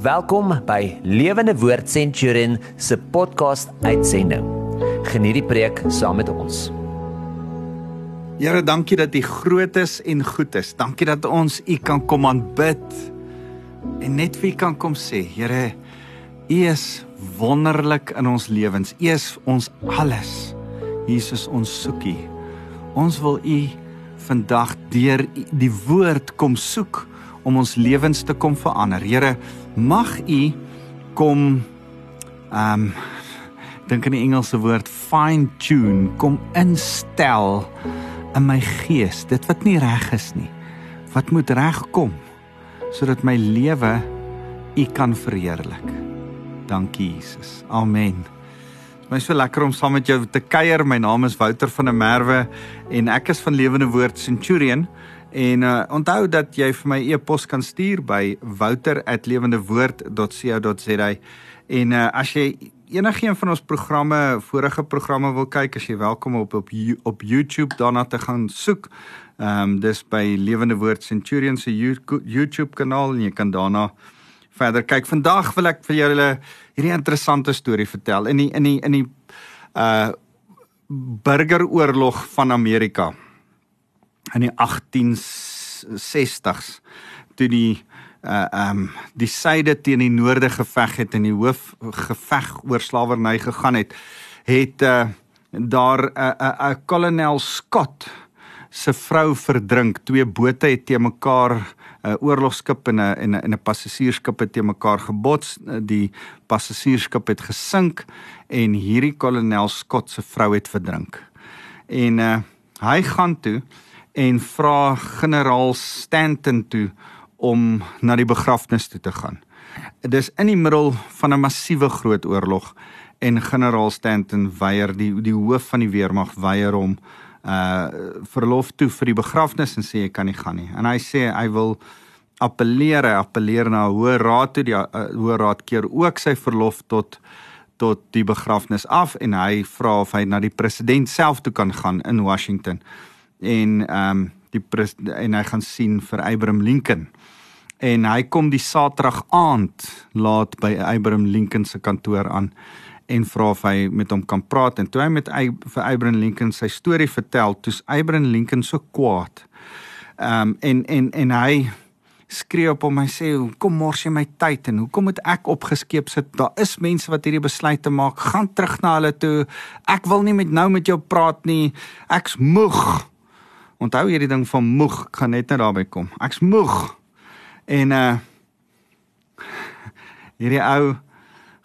Welkom by Lewende Woord Centurion se podcast uitsending. Geniet die preek saam met ons. Here, dankie dat U groot is en goed is. Dankie dat ons U kan kom aanbid en net vir U kan kom sê, Here, U is wonderlik in ons lewens. U is ons alles. Jesus, ons soek U. Ons wil U vandag deur die woord kom soek om ons lewens te kom verander. Here, mag U kom ehm um, dink aan die Engelse woord fine tune, kom instel in my gees dit wat nie reg is nie. Wat moet regkom sodat my lewe U kan verheerlik. Dankie Jesus. Amen. My so lekker om saam met jou te kuier. My naam is Wouter van der Merwe en ek is van Lewende Woord Centurion. En uh, onthou dat jy vir my e-pos kan stuur by wouter@lewendewoord.co.za. En uh, as jy enigiemand van ons programme, vorige programme wil kyk, as jy welkom op op op YouTube daarna te gaan soek. Ehm um, dis by Lewende Woord Centurion se YouTube kanaal en jy kan daarna verder kyk. Vandag wil ek vir julle hierdie interessante storie vertel in die in die in die uh burgeroorlog van Amerika in die 1860s toe die uh um die suide teen die noorde geveg het en die hoof geveg oor slawerny gegaan het het uh daar 'n uh, 'n uh, uh, kolonel Scott se vrou verdrink. Twee bote het te mekaar 'n uh, oorlogskip en 'n en 'n 'n passasiersskip het te mekaar gebots. Die passasiersskip het gesink en hierdie kolonel Scott se vrou het verdrink. En uh hy gaan toe en vra generaal Stanton toe om na die begrafnis toe te gaan. Dit is in die middel van 'n massiewe groot oorlog en generaal Stanton weier die die hoof van die weermag weier hom uh verlof toe vir die begrafnis en sê hy kan nie gaan nie. En hy sê hy wil appeleer, hy appeleer na hoë raad toe die uh, hoë raad keer ook sy verlof tot tot die begrafnis af en hy vra of hy na die president self toe kan gaan in Washington en ehm um, die en hy gaan sien vir Abraham Lincoln. En hy kom die Saterdag aand laat by Abraham Lincoln se kantoor aan en vra of hy met hom kan praat. En toe hy met vir Abraham Lincoln sy storie vertel, toe's Abraham Lincoln so kwaad. Ehm um, en en en hy skree op hom en sê kom mors jy my tyd en hoekom moet ek opgeskeep sit? Daar is mense wat hierdie besluit te maak. Gaan terug na hulle toe. Ek wil nie met nou met jou praat nie. Ek's moeg Onthou hierdie ding van moeg, ek gaan net net daarby kom. Ek's moeg. En uh hierdie ou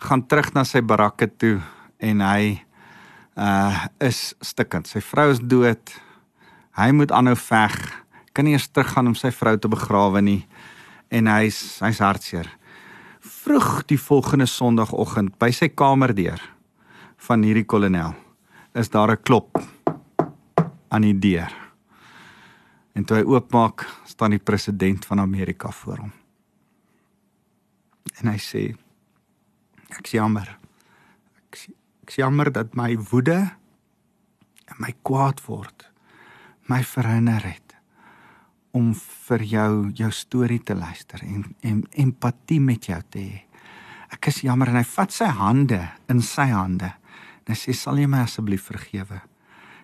gaan terug na sy barakke toe en hy uh is stikkend. Sy vrou is dood. Hy moet aanhou veg. Kan nie eers teruggaan om sy vrou te begrawe nie. En hy's hy's hartseer. Vroeg die volgende Sondagoggend by sy kamerdeur van hierdie kolonel is daar 'n klop aan die deur. En toe hy oopmaak, staan die president van Amerika voor hom. En hy sê: "Ek jammer. Ek ek jammer dat my woede en my kwaad word my verhinder het om vir jou jou storie te luister en en empatie met jou te hê. Ek is jammer en hy vat sy hande in sy hande. En hy sê: "Sal jy my asseblief vergewe?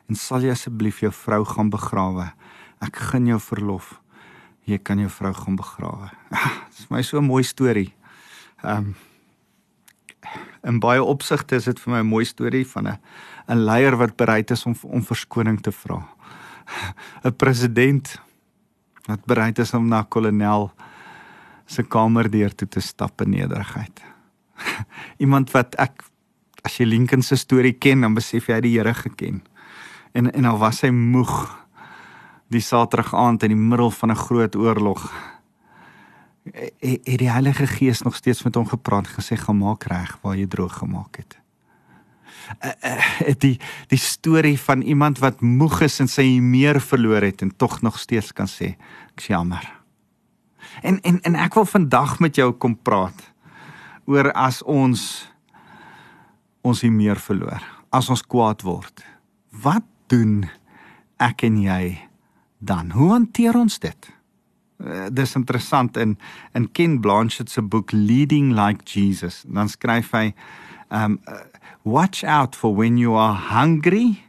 En sal jy asseblief jou vrou gaan begrawe?" Ek gun jou verlof. Jy kan jou vrou gaan begrawe. Ah, dit is my so 'n mooi storie. Ehm um, in baie opsigte is dit vir my 'n mooi storie van 'n 'n leier wat bereid is om om verskoning te vra. 'n President wat bereid is om na kolonel se kamer deur toe te stap in nederigheid. Iemand wat ek as jy Lincoln se storie ken, dan besef jy hy die Here geken. En en al was hy moeg die Saterdag aand in die middel van 'n groot oorlog het die Heilige Gees nog steeds met hom gepraat gesê gemaak reg waar jy droog gemaak het. Uh, uh, die die storie van iemand wat moeg is en sy meer verloor het en tog nog steeds kan sê ek's jammer. En en en ek wil vandag met jou kom praat oor as ons ons hier meer verloor, as ons kwaad word. Wat doen ek en jy dan hoe hanteer ons dit? Uh, dis interessant in in Ken Blanchett se boek Leading Like Jesus. Dan skryf hy um uh, watch out for when you are hungry,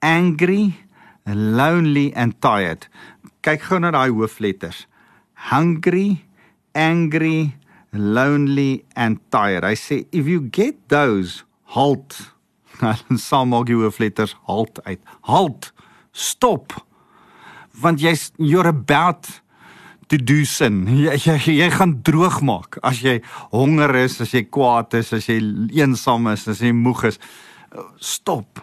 angry, lonely and tired. Kyk gou na daai hoofletters. Hungry, angry, lonely and tired. I say if you get those halt. Dan sal maak jy hoofletters halt uit. Halt. Stop. Want jy's you're about to do sin. Jy, jy jy gaan droog maak as jy honger is, as jy kwaad is, as jy eensaam is, as jy moeg is. Stop.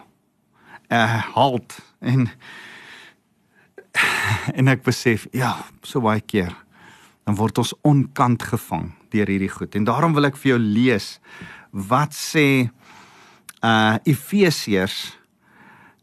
Uh halt en en ek besef ja, so baie keer dan word ons onkant gevang deur hierdie goed. En daarom wil ek vir jou lees wat sê uh Efesiërs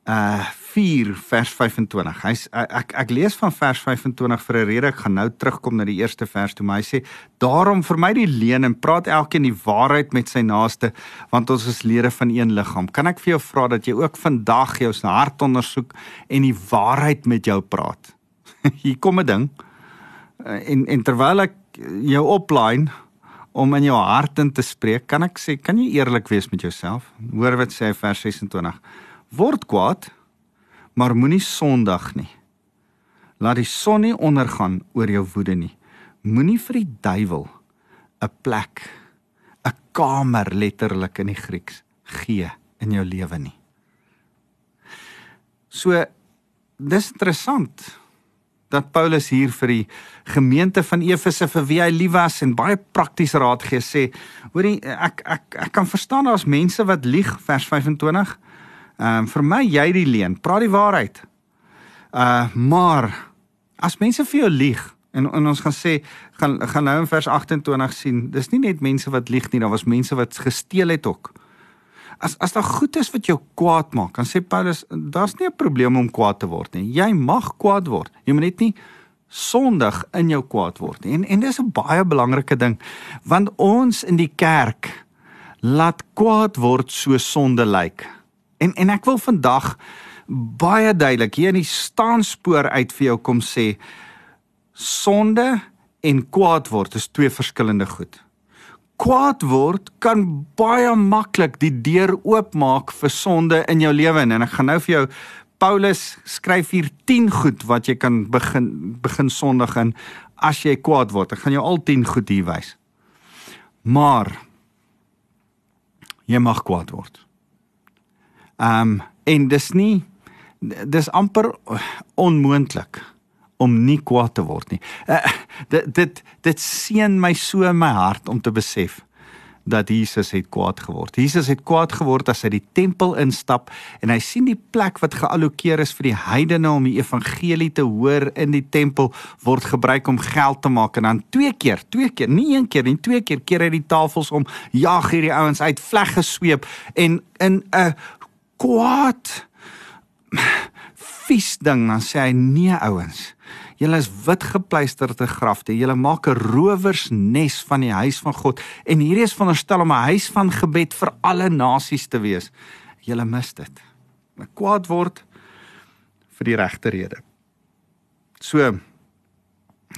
uh 4 vers 25. Hy's ek ek lees van vers 25 vir 'n rede. Ek gaan nou terugkom na die eerste vers toe, maar hy sê: "Daarom vermy die leuen en praat elkeen die waarheid met sy naaste, want ons is lede van een liggaam." Kan ek vir jou vra dat jy ook vandag jou hart ondersoek en die waarheid met jou praat? Hier kom 'n ding. En en terwyl ek jou opline om in jou hart in te spreek, kan ek sê, kan jy eerlik wees met jouself? Hoor wat sê vers 26. Word kwaad maar moenie sondig nie. Laat die son nie ondergaan oor jou woede nie. Moenie vir die duiwel 'n plek, 'n kamer letterlik in die Grieks gee in jou lewe nie. So dis interessant dat Paulus hier vir die gemeente van Efese vir wie hy lief was en baie prakties raad gee sê, hoorie ek ek ek kan verstaan daar's mense wat lieg vers 25 Ehm um, vir my jy die leen, praat die waarheid. Uh maar as mense vir jou lieg en, en ons gaan sê gaan gaan nou in vers 28 sien, dis nie net mense wat lieg nie, daar was mense wat gesteel het ook. As as daar goed is wat jou kwaad maak, dan sê Paulus, daar's nie 'n probleem om kwaad te word nie. Jy mag kwaad word. Jy moet net nie sondig in jou kwaad word nie. En en dis 'n baie belangrike ding want ons in die kerk laat kwaad word so sonde lyk. Like. En en ek wil vandag baie duidelik hier in die staanspoor uit vir jou kom sê sonde en kwaad word is twee verskillende goed. Kwaad word kan baie maklik die deur oopmaak vir sonde in jou lewe en ek gaan nou vir jou Paulus skryf hier 10 goed wat jy kan begin begin sondig in as jy kwaad word. Ek gaan jou al 10 goed hier wys. Maar jy mag kwaad word. Ehm um, en dis nie dis amper onmoontlik om nie kwaad te word nie. Uh, dit dit dit seën my so in my hart om te besef dat Jesus het kwaad geword. Jesus het kwaad geword as hy die tempel instap en hy sien die plek wat geallokeer is vir die heidene om die evangelie te hoor in die tempel word gebruik om geld te maak en dan twee keer, twee keer, nie een keer nie, twee keer keer hy die tafels om, jaag hierdie ouens uit, vleg gesweep en in 'n kwaad. Vies ding dan sê hy nee ouens. Julle is wit gepleisterde grafte. Julle maak 'n rowersnes van die huis van God. En hierdie is veronderstel om 'n huis van gebed vir alle nasies te wees. Julle mis dit. Kwaad word vir die regte rede. So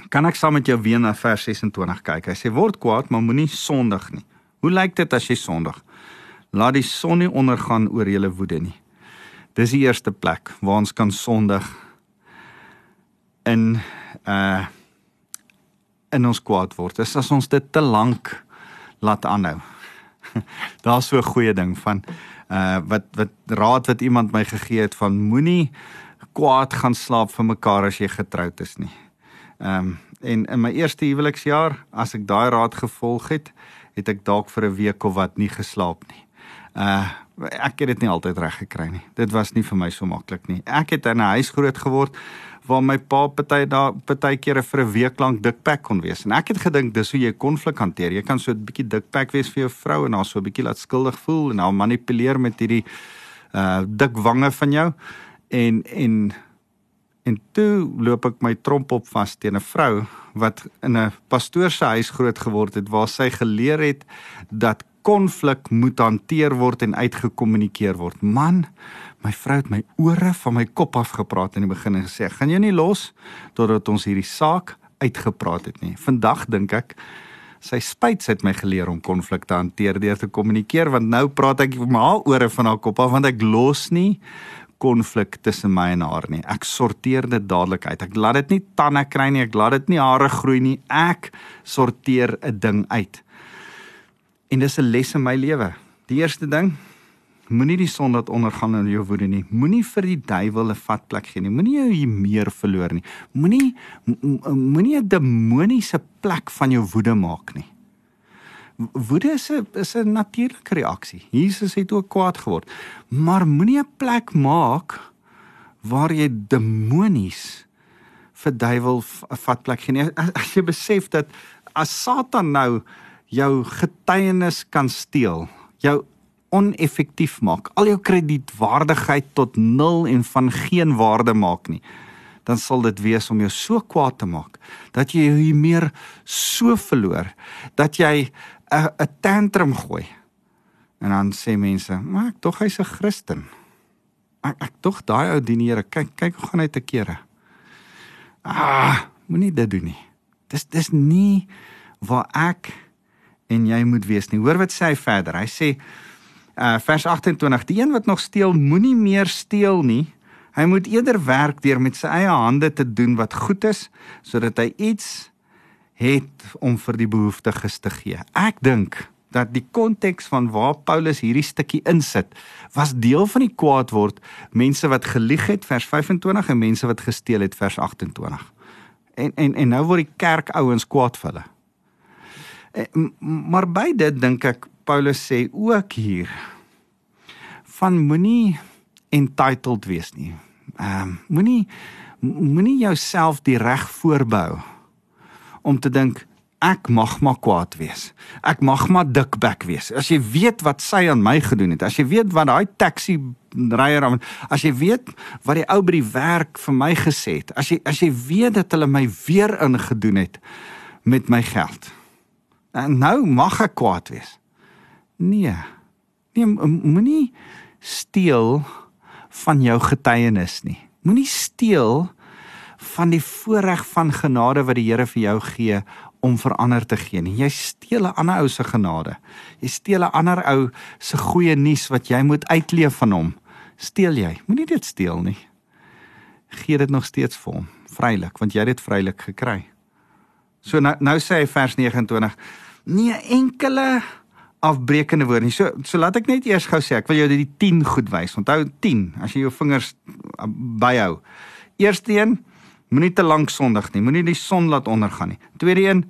kan ek saam met jou weer na vers 26 kyk? Hy sê word kwaad maar moenie sondig nie. Hoe lyk dit as jy sondig Laat die son nie ondergaan oor julle woede nie. Dis die eerste plek waar ons kan sondig in uh in ons kwaad word. Dis as ons dit te lank laat aanhou. Daar's so 'n goeie ding van uh wat wat raad wat iemand my gegee het van moenie kwaad gaan slaap vir mekaar as jy getroud is nie. Ehm um, en in my eerste huweliksjaar as ek daai raad gevolg het, het ek dalk vir 'n week of wat nie geslaap nie. Uh ek het dit nie altyd reg gekry nie. Dit was nie vir my so maklik nie. Ek het in 'n huis groot geword waar my pa party daar partykeer vir 'n week lank dikpak kon wees. En ek het gedink dis hoe jy konflik hanteer. Jy kan so 'n bietjie dikpak wees vir jou vrou en haar so 'n bietjie laat skuldig voel en haar manipuleer met hierdie uh dik wange van jou. En en en toe loop ek my tromp op vas teen 'n vrou wat in 'n pastoor se huis groot geword het waar sy geleer het dat konflik moet hanteer word en uitgekommunikeer word. Man, my vrou het my ore van my kop af gepraat in die begin en gesê, "Gaan jy nie los totdat ons hierdie saak uitgepraat het nie. Vandag dink ek sy spyt het my geleer om konflikte hanteer deur te kommunikeer want nou praat ek met haar ore van haar kop af want ek los nie konflik tussen my en haar nie. Ek sorteer dit dadelik uit. Ek laat dit nie tande kry nie, ek laat dit nie hare groei nie. Ek sorteer 'n ding uit. En dis 'n les in my lewe. Die eerste ding, moenie die son laat ondergaan in jou woede nie. Moenie vir die duiwel 'n vatplek gee nie. Moenie jou hier meer verloor nie. Moenie moenie 'n demoniese plek van jou woede maak nie woede is 'n is 'n natuurlike reaksie. Jesus het ook kwaad geword. Maar moenie 'n plek maak waar jy demonies vir duiwel 'n vatplek gee nie. As, as jy besef dat as Satan nou jou getuienis kan steel, jou oneffektief maak, al jou kredietwaardigheid tot nul en van geen waarde maak nie dan sal dit wees om jou so kwaad te maak dat jy hier meer so verloor dat jy 'n 'n tantrum gooi. En dan sê mense, "Maar ek tog hy's 'n Christen." Ek ek tog daai ou dien Here. Kyk, kyk hoe gaan hy te kere. Ah, moenie dit doen nie. Dis dis nie waar ek en jy moet wees nie. Hoor wat sê hy verder. Hy sê uh vers 28: "Die een wat nog steel, moenie meer steel nie." Hy moet eerder werk deur met sy eie hande te doen wat goed is sodat hy iets het om vir die behoeftiges te gee. Ek dink dat die konteks van waar Paulus hierdie stukkie insit was deel van die kwaad word mense wat gelieg het vers 25 en mense wat gesteel het vers 28. En en en nou word die kerk ouens kwaad vir hulle. Eh, maar by dit dink ek Paulus sê ook hier van moenie entitled wees nie. Ehm um, moenie moenie jouself die reg voorbou om te dink ek mag maar kwaad wees. Ek mag maar dikbek wees. As jy weet wat sy aan my gedoen het, as jy weet wat daai taxi ryer aan, as jy weet wat die ou by die werk vir my gesê het, as jy as jy weet dat hulle my weer ingedoen het met my geld. En nou mag ek kwaad wees. Nee. Nee, moenie steel van jou getuienis nie. Moenie steel van die voorreg van genade wat die Here vir jou gee om verander te gee nie. Jy steel 'n ander ou se genade. Jy steel 'n ander ou se goeie nuus wat jy moet uitleef van hom. Steel jy? Moenie dit steel nie. Gee dit nog steeds vir hom, vrylik, want jy het dit vrylik gekry. So nou nou sê hy vers 29: Nie enkele afbreekende woord nie. So so laat ek net eers gou sê, ek wil jou die 10 goed wys. Onthou 10 as jy jou vingers uh, byhou. Eerste een, Moenie te lank sondig nie. Moenie die son laat ondergaan nie. Tweede een,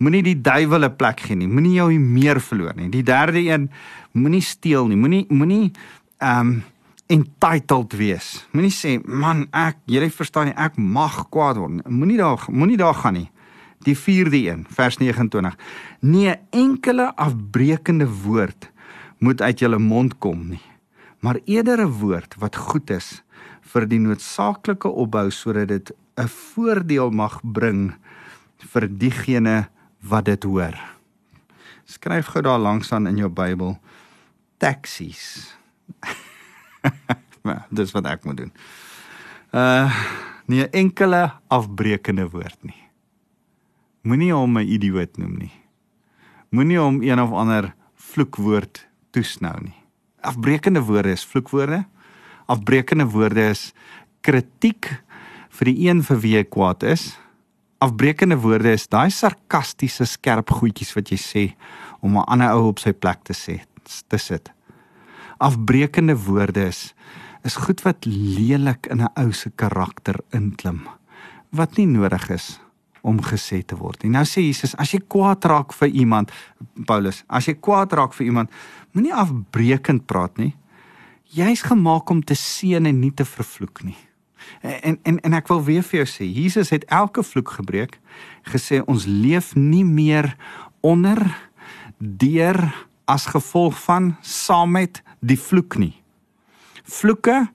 moenie die duiwel 'n plek gee nie. Moenie jou meer verloor nie. Die derde een, moenie steel nie. Moenie moenie ehm um, entitled wees. Moenie sê, "Man, ek, jy verstaan nie, ek mag kwaad word." Moenie daar moenie daar gaan nie. Die vierde een, vers 29. Nee, enkele afbreekende woord moet uit julle mond kom nie, maar eerder 'n woord wat goed is vir die noodsaaklike opbou sodat dit 'n voordeel mag bring vir diegene wat dit hoor. Skryf gou daar langs aan in jou Bybel taxies. Maar dis wat ek moet doen. Uh nie 'n enkele afbreekende woord nie. Moenie hom 'n idioot noem nie. Moenie hom een of ander vloekwoord toesnou nie. Afbreekende woorde is vloekwoorde. Afbreekende woorde is kritiek vir die een vir wie jy kwaad is. Afbreekende woorde is daai sarkastiese skerp goedjies wat jy sê om 'n ander ou op sy plek te sê, te sit. Afbreekende woorde is is goed wat lelik in 'n ou se karakter inklim wat nie nodig is om gesê te word. En nou sê Jesus, as jy kwaad raak vir iemand, Paulus, as jy kwaad raak vir iemand, moenie afbreekend praat nie. Jy's gemaak om te seën en nie te vervloek nie. En en en ek wil weer vir jou sê, Jesus het elke vloek gebreek, gesê ons leef nie meer onder deur as gevolg van saam met die vloek nie. Vloeke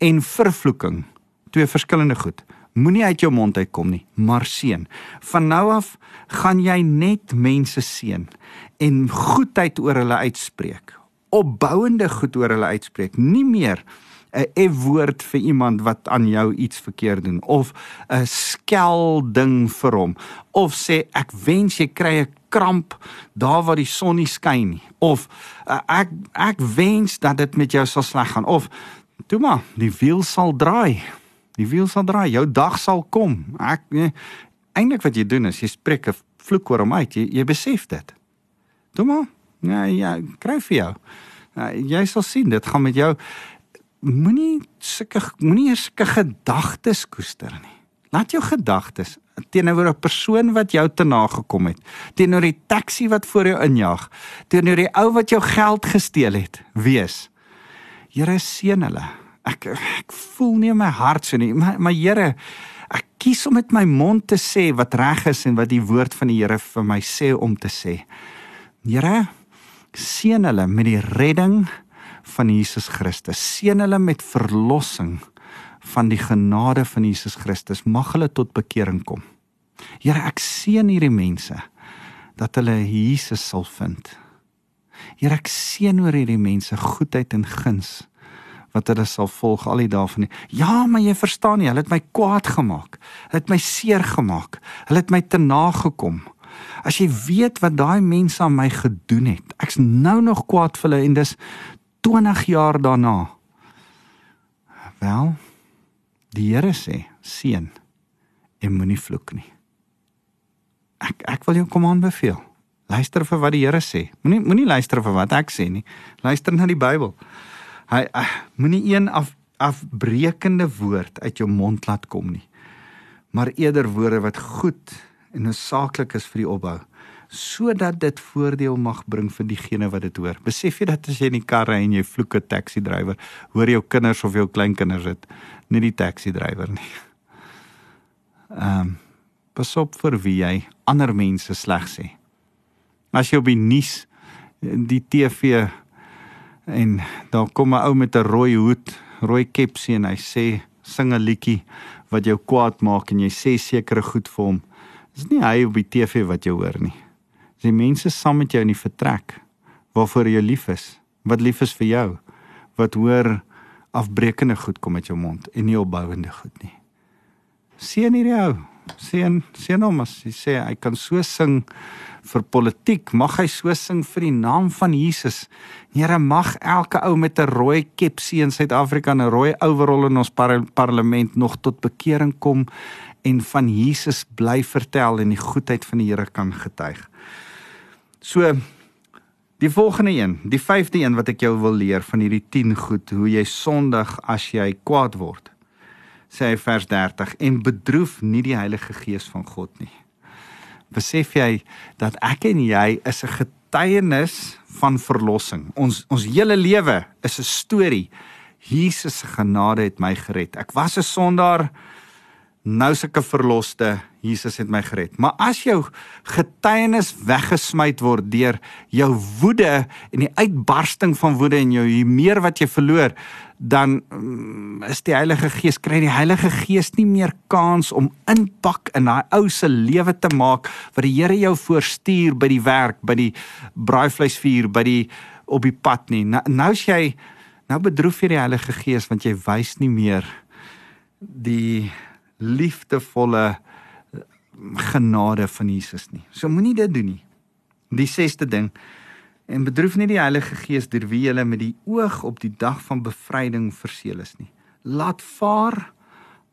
en vervloeking, twee verskillende goed. Moenie uit jou mond uitkom nie, maar seën. Van nou af gaan jy net mense seën en goedheid oor hulle uitspreek. Opbouende goed oor hulle uitspreek, nie meer 'n F-woord vir iemand wat aan jou iets verkeerd doen of 'n skel ding vir hom of sê ek wens jy kry 'n kramp daar waar die son nie skyn nie of ek ek wens dat dit met jou sal sleg gaan of toe maar die wiel sal draai die wiel sal draai jou dag sal kom ek nee, eintlik wat jy doen is jy spreek 'n vloek oor hom uit jy jy besef dit toe maar ja ja kry vir jou uh, jy sal sien dit gaan met jou moenie sulke moenie sulke gedagtes koester nie. Laat jou gedagtes teenoor 'n persoon wat jou te nagekom het, teenoor die taxi wat voor jou injag, teenoor die ou wat jou geld gesteel het, wees. Here seën hulle. Ek ek voel nie in my hart so nie, maar maar Here, ek kies om met my mond te sê wat reg is en wat die woord van die Here vir my sê om te sê. Here, seën hulle met die redding van Jesus Christus. Seën hulle met verlossing van die genade van Jesus Christus. Mag hulle tot bekering kom. Here, ek seën hierdie mense dat hulle Jesus sal vind. Here, ek seën oor hierdie mense goedheid en guns wat hulle sal volg al die dae van die Ja, maar jy verstaan nie, hulle het my kwaad gemaak. Hulle het my seer gemaak. Hulle het my te nagekom. As jy weet wat daai mense aan my gedoen het. Ek's nou nog kwaad vir hulle en dis 20 jaar daarna. Wel, die Here sê, seun, en moenie vloek nie. Ek ek wil jou kom aanbeveel. Luister vir wat die Here sê. Moenie moenie luister vir wat ek sê nie. Luister na die Bybel. Hy uh, moenie een af afbreekende woord uit jou mond laat kom nie. Maar eerder woorde wat goed en noodsaaklik is vir die opbou sodat dit voordeel mag bring vir diegene wat dit hoor. Besef jy dat as jy in die kar ry en jy vloek 'n taxi drywer, hoor jou kinders of jou kleinkinders dit, nie die taxi drywer nie. Ehm um, pas op vir wie jy ander mense sleg sê. As jy op die nuus die TV en daar kom 'n ou met 'n rooi hoed, rooi kepsie en hy sê sing 'n liedjie wat jou kwaad maak en jy sê sekere goed vir hom. Dis nie hy op die TV wat jy hoor nie. Dis die mense saam met jou in die vertrek waarvoor jy lief is, wat lief is vir jou, wat hoor afbreekende goed kom uit jou mond en nie opbouende goed nie. Seën hierdie ou. Seën seën hom as hy sê hy kan so sing vir politiek, mag hy so sing vir die naam van Jesus. Here mag elke ou met 'n rooi kepsie in Suid-Afrika en 'n rooi overall in ons par parlement nog tot bekering kom en van Jesus bly vertel en die goedheid van die Here kan getuig. So die volgende een, die vyfde een wat ek jou wil leer van hierdie 10 goed hoe jy sondig as jy kwaad word. Sê hy vers 30 en bedroef nie die Heilige Gees van God nie. Besef jy dat ek en jy is 'n getuienis van verlossing. Ons ons hele lewe is 'n storie. Jesus se genade het my gered. Ek was 'n sondaar, nou sulke verloste Jesus het my gered. Maar as jou getuienis weggesmy word deur jou woede en die uitbarsting van woede en jou hoe meer wat jy verloor, dan um, is die Heilige Gees kry die Heilige Gees nie meer kans om inpak in daai ou se lewe te maak wat die Here jou voorstuur by die werk, by die braaivleisvuur, by die op die pad nie. Nou nou as jy nou bedroef jy die Heilige Gees want jy wys nie meer die liefdevolle genade van Jesus nie. So moenie dit doen nie. Die sesde ding en bedroef nie die Heilige Gees deur wie jy met die oog op die dag van bevryding verseël is nie. Laat vaar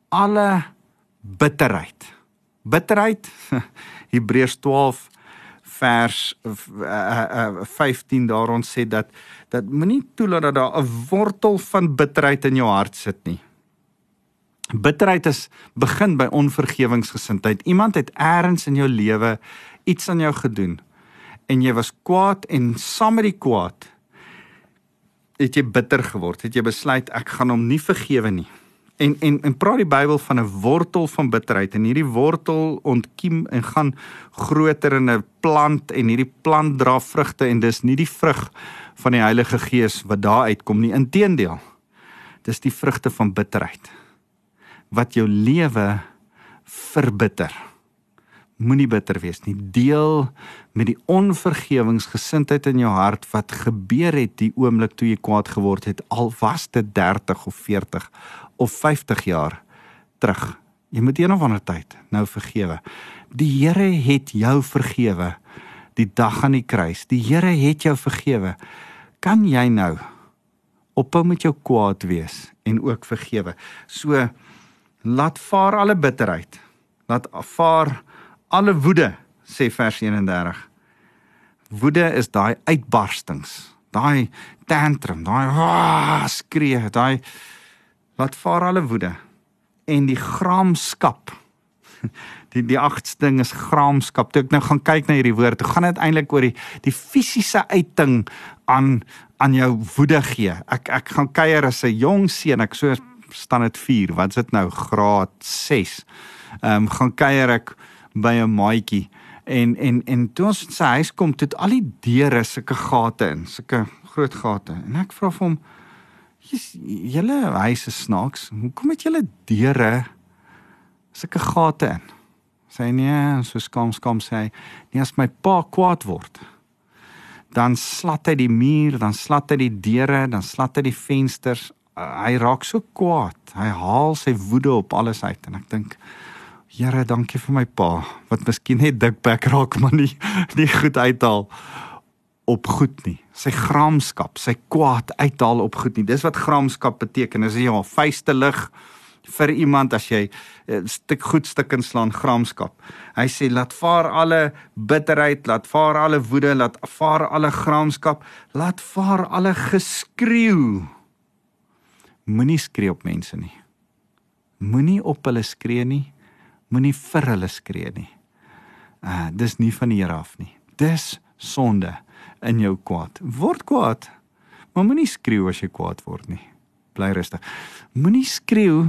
alle bitterheid. Bitterheid Hebreërs 12 vers uh, uh, uh, 15 daar ons sê dat dat moenie toelaat dat daar 'n wortel van bitterheid in jou hart sit nie. Bitterheid is begin by onvergewingsgesindheid. Iemand het eers in jou lewe iets aan jou gedoen en jy was kwaad en saam met die kwaad het jy bitter geword. Het jy besluit ek gaan hom nie vergewe nie. En en en praat die Bybel van 'n wortel van bitterheid en hierdie wortel ontkiem en gaan groter in 'n plant en hierdie plant dra vrugte en dis nie die vrug van die Heilige Gees wat daar uitkom nie. Inteendeel. Dis die vrugte van bitterheid wat jou lewe verbitter. Moenie bitter wees nie. Deel met die onvergewingsgesindheid in jou hart wat gebeur het die oomblik toe jy kwaad geword het, al was dit 30 of 40 of 50 jaar terug. Jy moet een of ander tyd nou vergewe. Die Here het jou vergewe die dag aan die kruis. Die Here het jou vergewe. Kan jy nou ophou met jou kwaad wees en ook vergewe? So laat vaar alle bitterheid. Laat vaar alle woede, sê vers 31. Woede is daai uitbarstings, daai tantrum, daai skree, daai laat vaar alle woede en die gramskap. Die die agste ding is gramskap. Toe ek nou gaan kyk na hierdie woord, hoe gaan dit eintlik oor die die fisiese uiting aan aan jou woede gee. Ek ek gaan kuier as 'n jong seun, ek so staan dit 4, wat is dit nou graad 6. Ehm um, gaan kuier ek by 'n maatjie en en en toe ons sy huis kom, het al die deure sulke gate in, sulke groot gate. En ek vra vir hom: "Julle huis is snaaks. Hoekom het julle deure sulke gate in?" Sy nee, so skam skam sê hy: "Nee, as my pa kwaad word, dan slat hy die muur, dan slat hy die deure, dan slat hy die vensters. Uh, hy raak so kwaad. Hy haal sy woede op alles uit en ek dink Here, dankie vir my pa wat miskien net dikbek raak maar nie nie goed uithaal op goed nie. Sy gramskap, sy kwaad uithaal op goed nie. Dis wat gramskap beteken. Dis ja, vuiste lig vir iemand as jy 'n eh, stuk goed stuk inslaan gramskap. Hy sê laat vaar alle bitterheid, laat vaar alle woede, laat vaar alle gramskap, laat vaar alle geskreeu. Moenie skree op mense nie. Moenie op hulle skree nie moenie vir hulle skree nie. Uh dis nie van die Here af nie. Dis sonde in jou kwaad. Word kwaad. Maar moenie skreeu as jy kwaad word nie. Bly rustig. Moenie skreeu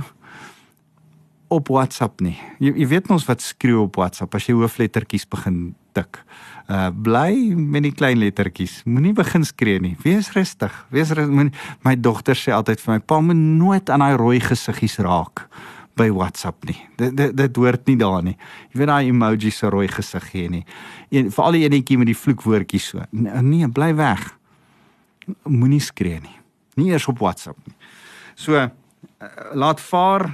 op WhatsApp nie. Jy, jy weet mos wat skreeu op WhatsApp as jy hooflettertjies begin tik. Uh bly met die klein lettertjies. Moenie begin skree nie. Wees rustig. Wees rustig. My dogter sê altyd vir my: "Pa, moet nooit aan daai rooi gesiggies raak." by WhatsApp nie. Dit dit dit hoort nie daar nie. Jy weet daai emoji se rooi gesig gee nie. Een vir al die enetjie met die vloekwoordjies so. Nee, bly weg. Moenie skree nie. Nie eers op WhatsApp nie. So uh, laat vaar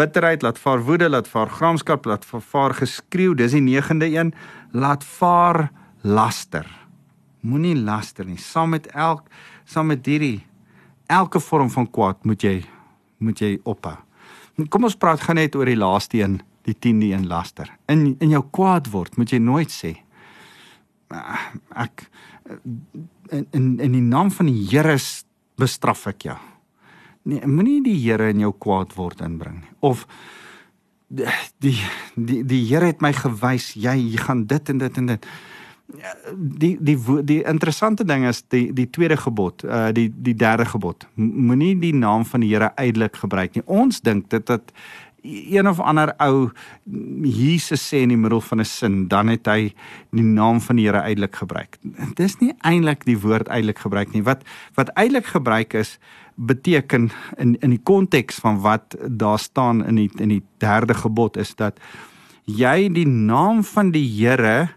bitterheid, laat vaar woede, laat vaar gramskap, laat vaar geskreeu. Dis die 9de een. Laat vaar laster. Moenie laster nie. Saam met elk saam met hierdie elke vorm van kwaad moet jy moet jy ophou. Kom ons praat gaan net oor die laaste een, die 10de een laster. In in jou kwaad word, moet jy nooit sê ek in in in die naam van die Here bestraf ek jou. Nee, moenie die Here in jou kwaad word inbring nie. Of die die die, Here het my gewys jy, jy gaan dit en dit en dit die die die interessante ding is die die tweede gebod, uh die die derde gebod. Moenie die naam van die Here uitelik gebruik nie. Ons dink dit dat een of ander ou Jesus sê in die middel van 'n sin, dan het hy die naam van die Here uitelik gebruik. Dis nie eintlik die woord uitelik gebruik nie. Wat wat uitelik gebruik is beteken in in die konteks van wat daar staan in die in die derde gebod is dat jy die naam van die Here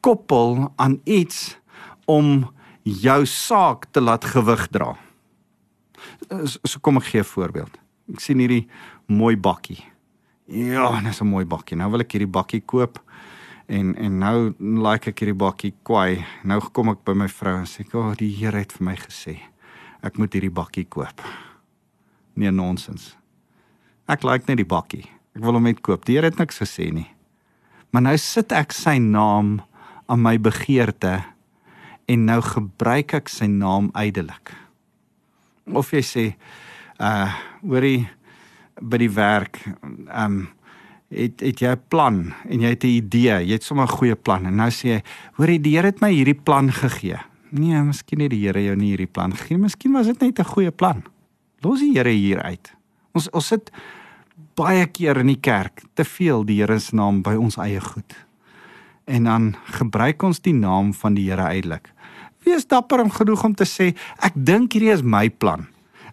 koppel aan iets om jou saak te laat gewig dra. So kom ek gee 'n voorbeeld. Ek sien hierdie mooi bakkie. Ja, dis 'n mooi bakkie. Nou wil ek hierdie bakkie koop en en nou like ek hierdie bakkie kwai. Nou kom ek by my vrou en sê, "O, oh, die Here het vir my gesê ek moet hierdie bakkie koop." Nee, nonsens. Ek like net die bakkie. Ek wil hom net koop. Die Here het niks gesê nie. Maar nou sit ek sy naam aan my begeerte en nou gebruik ek sy naam uitelik. Of jy sê uh hoorie by die werk um het het jy 'n plan en jy het 'n idee, jy het sommer 'n goeie plan en nou sê jy hoorie die Here het my hierdie plan gegee. Nee, miskien het die Here jou nie hierdie plan gegee, miskien was dit net 'n goeie plan. Los die Here hier uit. Ons ons sit baie keer in die kerk te veel die Here se naam by ons eie goed en dan gebruik ons die naam van die Here uitelik. Wees dapper om genoeg om te sê ek dink hierdie is my plan.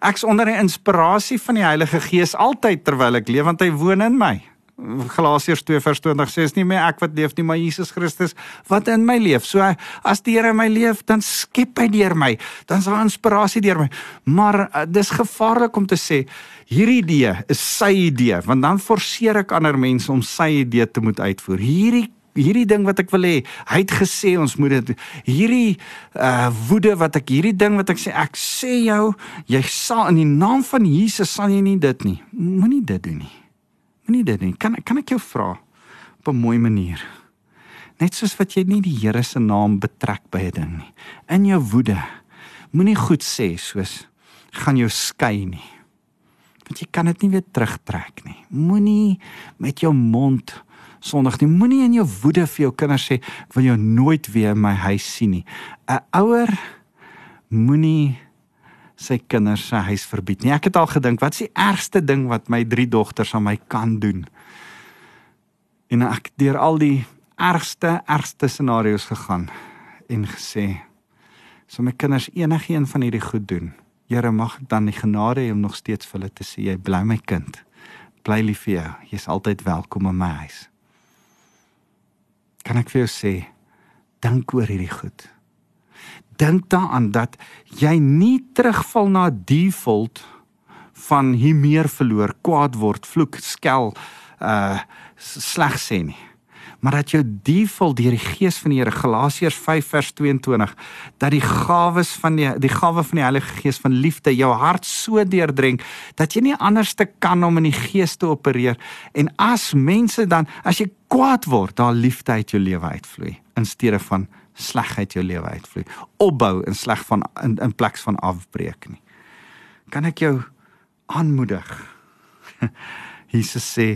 Ek's onder die inspirasie van die Heilige Gees altyd terwyl ek leef want hy woon in my. Galasiërs 2:20 sê is nie meer ek wat leef nie, maar Jesus Christus wat in my leef. So as die Here in my leef, dan skep hy deur my. Dan is daar inspirasie deur my. Maar uh, dis gevaarlik om te sê hierdie idee is sy idee, want dan forceer ek ander mense om sy idee te moet uitvoer. Hierdie hierdie ding wat ek wil hê. Hy het gesê ons moet dit hierdie uh woede wat ek hierdie ding wat ek sê ek sê jou jy sal in die naam van Jesus sal jy nie dit nie. Moenie dit doen nie. Moenie dit nie. Kan kan ek jou vra op 'n mooi manier? Net soos wat jy nie die Here se naam betrek by 'n ding nie. In jou woede moenie goed sê soos gaan jou skei nie. Want jy kan dit nie weer terugtrek nie. Moenie met jou mond Sondag nie. Moenie in jou woede vir jou kinders sê wil jou nooit weer in my huis sien nie. 'n Ouer moenie sy kinders se huis verbied nie. Ek het al gedink, wat is die ergste ding wat my drie dogters aan my kan doen? En ek deur al die ergste ergste scenario's gegaan en gesê so my kinders enigiets van hierdie goed doen. Here mag ek dan die genade hê om nog steeds vir hulle te sê jy bly my kind. Bly lief vir jou. Jy's altyd welkom in my huis kan ek vir jou sê dink oor hierdie goed. Dink daaraan dat jy nie terugval na default van hier meer verloor, kwaad word, vloek, skel, uh sleg sê nie. Maar dat jou default deur die gees van die Here Galasiërs 5 vers 22 dat die gawes van die die gawe van die Heilige Gees van liefde jou hart so deurdrink dat jy nie anders te kan om in die gees te opereer. En as mense dan as jy kwaad word daar liefde uit jou lewe uitvloei in steede van slegheid jou lewe uitvloei opbou in sleg van in, in plek van afbreek nie kan ek jou aanmoedig Jesus sê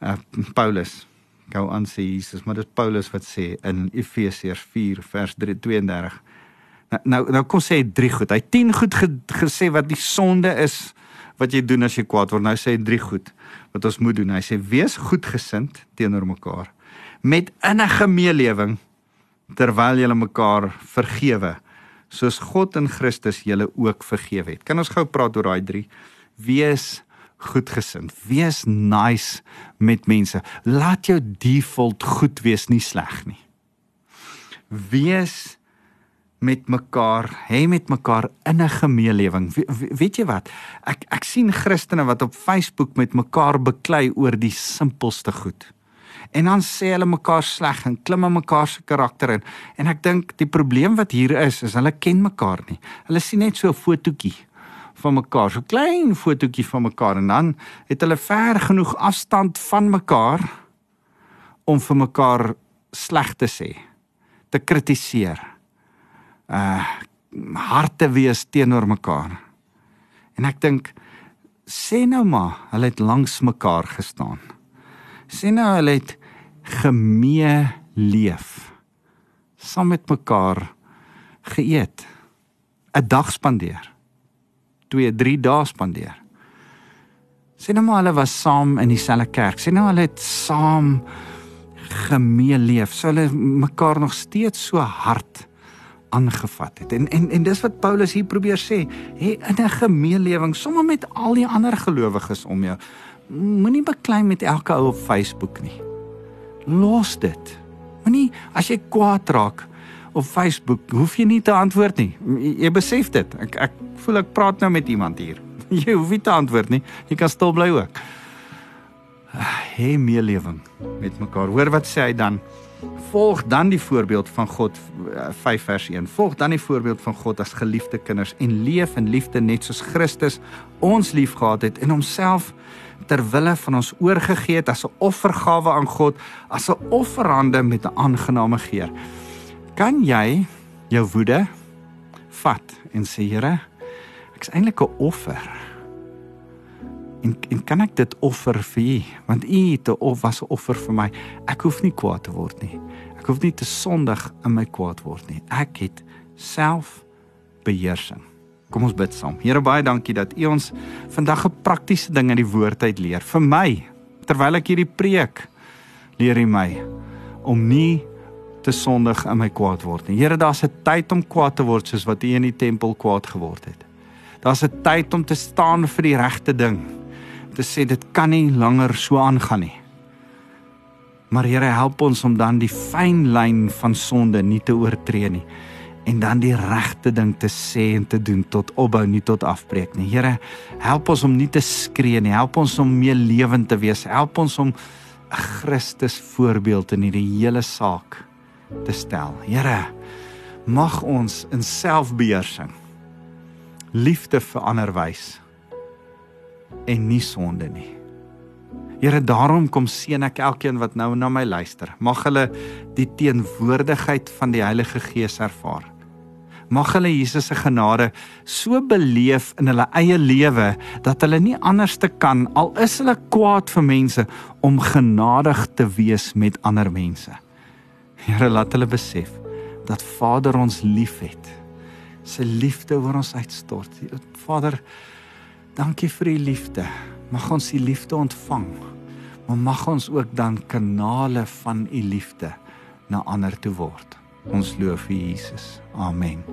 uh, Paulus gou aan sê Jesus, maar dit Paulus wat sê in Efesiërs 4 vers 32. Nou nou, nou kom sê hy drie goed. Hy 10 goed ge, gesê wat die sonde is wat jy doen as jy kwaad word. Nou sê hy drie goed wat ons moet doen. Hy sê wees goedgesind teenoor mekaar met innige meelewing terwyl julle mekaar vergewe soos God in Christus julle ook vergewe het. Kan ons gou praat oor daai drie? Wees goedgesind. Wees nice met mense. Laat jou default goed wees, nie sleg nie. Wees met mekaar, hê met mekaar in 'n gemeelewing. We, we, weet jy wat? Ek ek sien Christene wat op Facebook met mekaar beklei oor die simpelste goed. En dan sê hulle mekaar sleg en klim in mekaar se karakter in. En ek dink die probleem wat hier is, is hulle ken mekaar nie. Hulle sien net so 'n fotootjie van mekaar, so klein fotootjie van mekaar en dan het hulle ver genoeg afstand van mekaar om vir mekaar sleg te sê, te kritiseer. Uh harte wees teenoor mekaar. En ek dink sê nou maar, hulle het langs mekaar gestaan. Sê nou hulle het gemee leef. Saam met mekaar geëet. 'n Dag spandeer. 2, 3 dae spandeer. Sê nou maar hulle was saam in dieselfde kerk. Sê nou hulle het saam gemee leef. So hulle mekaar nog steeds so hard aangevat het. En en en dis wat Paulus hier probeer sê, hê in 'n gemeelewing sommer met al die ander gelowiges om jou. Moenie beklei met elke ou op Facebook nie. Los dit. Moenie as jy kwaad raak op Facebook, hoef jy nie te antwoord nie. Jy besef dit. Ek ek voel ek praat nou met iemand hier. Jy hoef nie te antwoord nie. Jy kan stil bly ook. Hê meelewing met mekaar. Hoor wat sê hy dan? Volg dan die voorbeeld van God 5 eh, vers 1. Volg dan die voorbeeld van God as geliefde kinders en leef in liefde net soos Christus ons liefgehad het en homself ter wille van ons oorgegee het as 'n offergawe aan God, as 'n offerande met 'n aangename geur. Kan jy jou woede vat en sê Here, ek's eintlik 'n offer. En en kan ek dit offer vir U? Want U het 'n of was 'n offer vir my. Ek hoef nie kwaad te word nie. Ek hoef nie te sondig in my kwaad word nie. Ek het self beheersing. Kom ons bid saam. Here baie dankie dat U ons vandag 'n praktiese ding uit die woord uit leer. Vir my terwyl ek hierdie preek leer U my om nie te sondig in my kwaad word nie. Here, daar's 'n tyd om kwaad te word soos wat U in die tempel kwaad geword het. Daar's 'n tyd om te staan vir die regte ding. Om te sê dit kan nie langer so aangaan nie. Maar Here, help ons om dan die fyn lyn van sonde nie te oortree nie en dan die regte ding te sê en te doen tot opbou nie tot afbreek nie. Here, help ons om nie te skree nie. Help ons om meer lewend te wees. Help ons om 'n Christus voorbeeld in hierdie hele saak te stel. Here, mag ons in selfbeheersing liefde vir ander wys en nie sonde nie. Here, daarom kom seën ek elkeen wat nou na my luister. Mag hulle die teenwoordigheid van die Heilige Gees ervaar. Mag hulle Jesus se genade so beleef in hulle eie lewe dat hulle nie anders te kan al is hulle kwaad vir mense om genadig te wees met ander mense. Here, laat hulle besef dat Vader ons liefhet. Sy liefde oor ons uitstort. Vader, dankie vir u liefde. Mag ons u liefde ontvang. Maar mag ons ook dan kanale van u liefde na ander toe word. Ons loof U Jesus. Amen.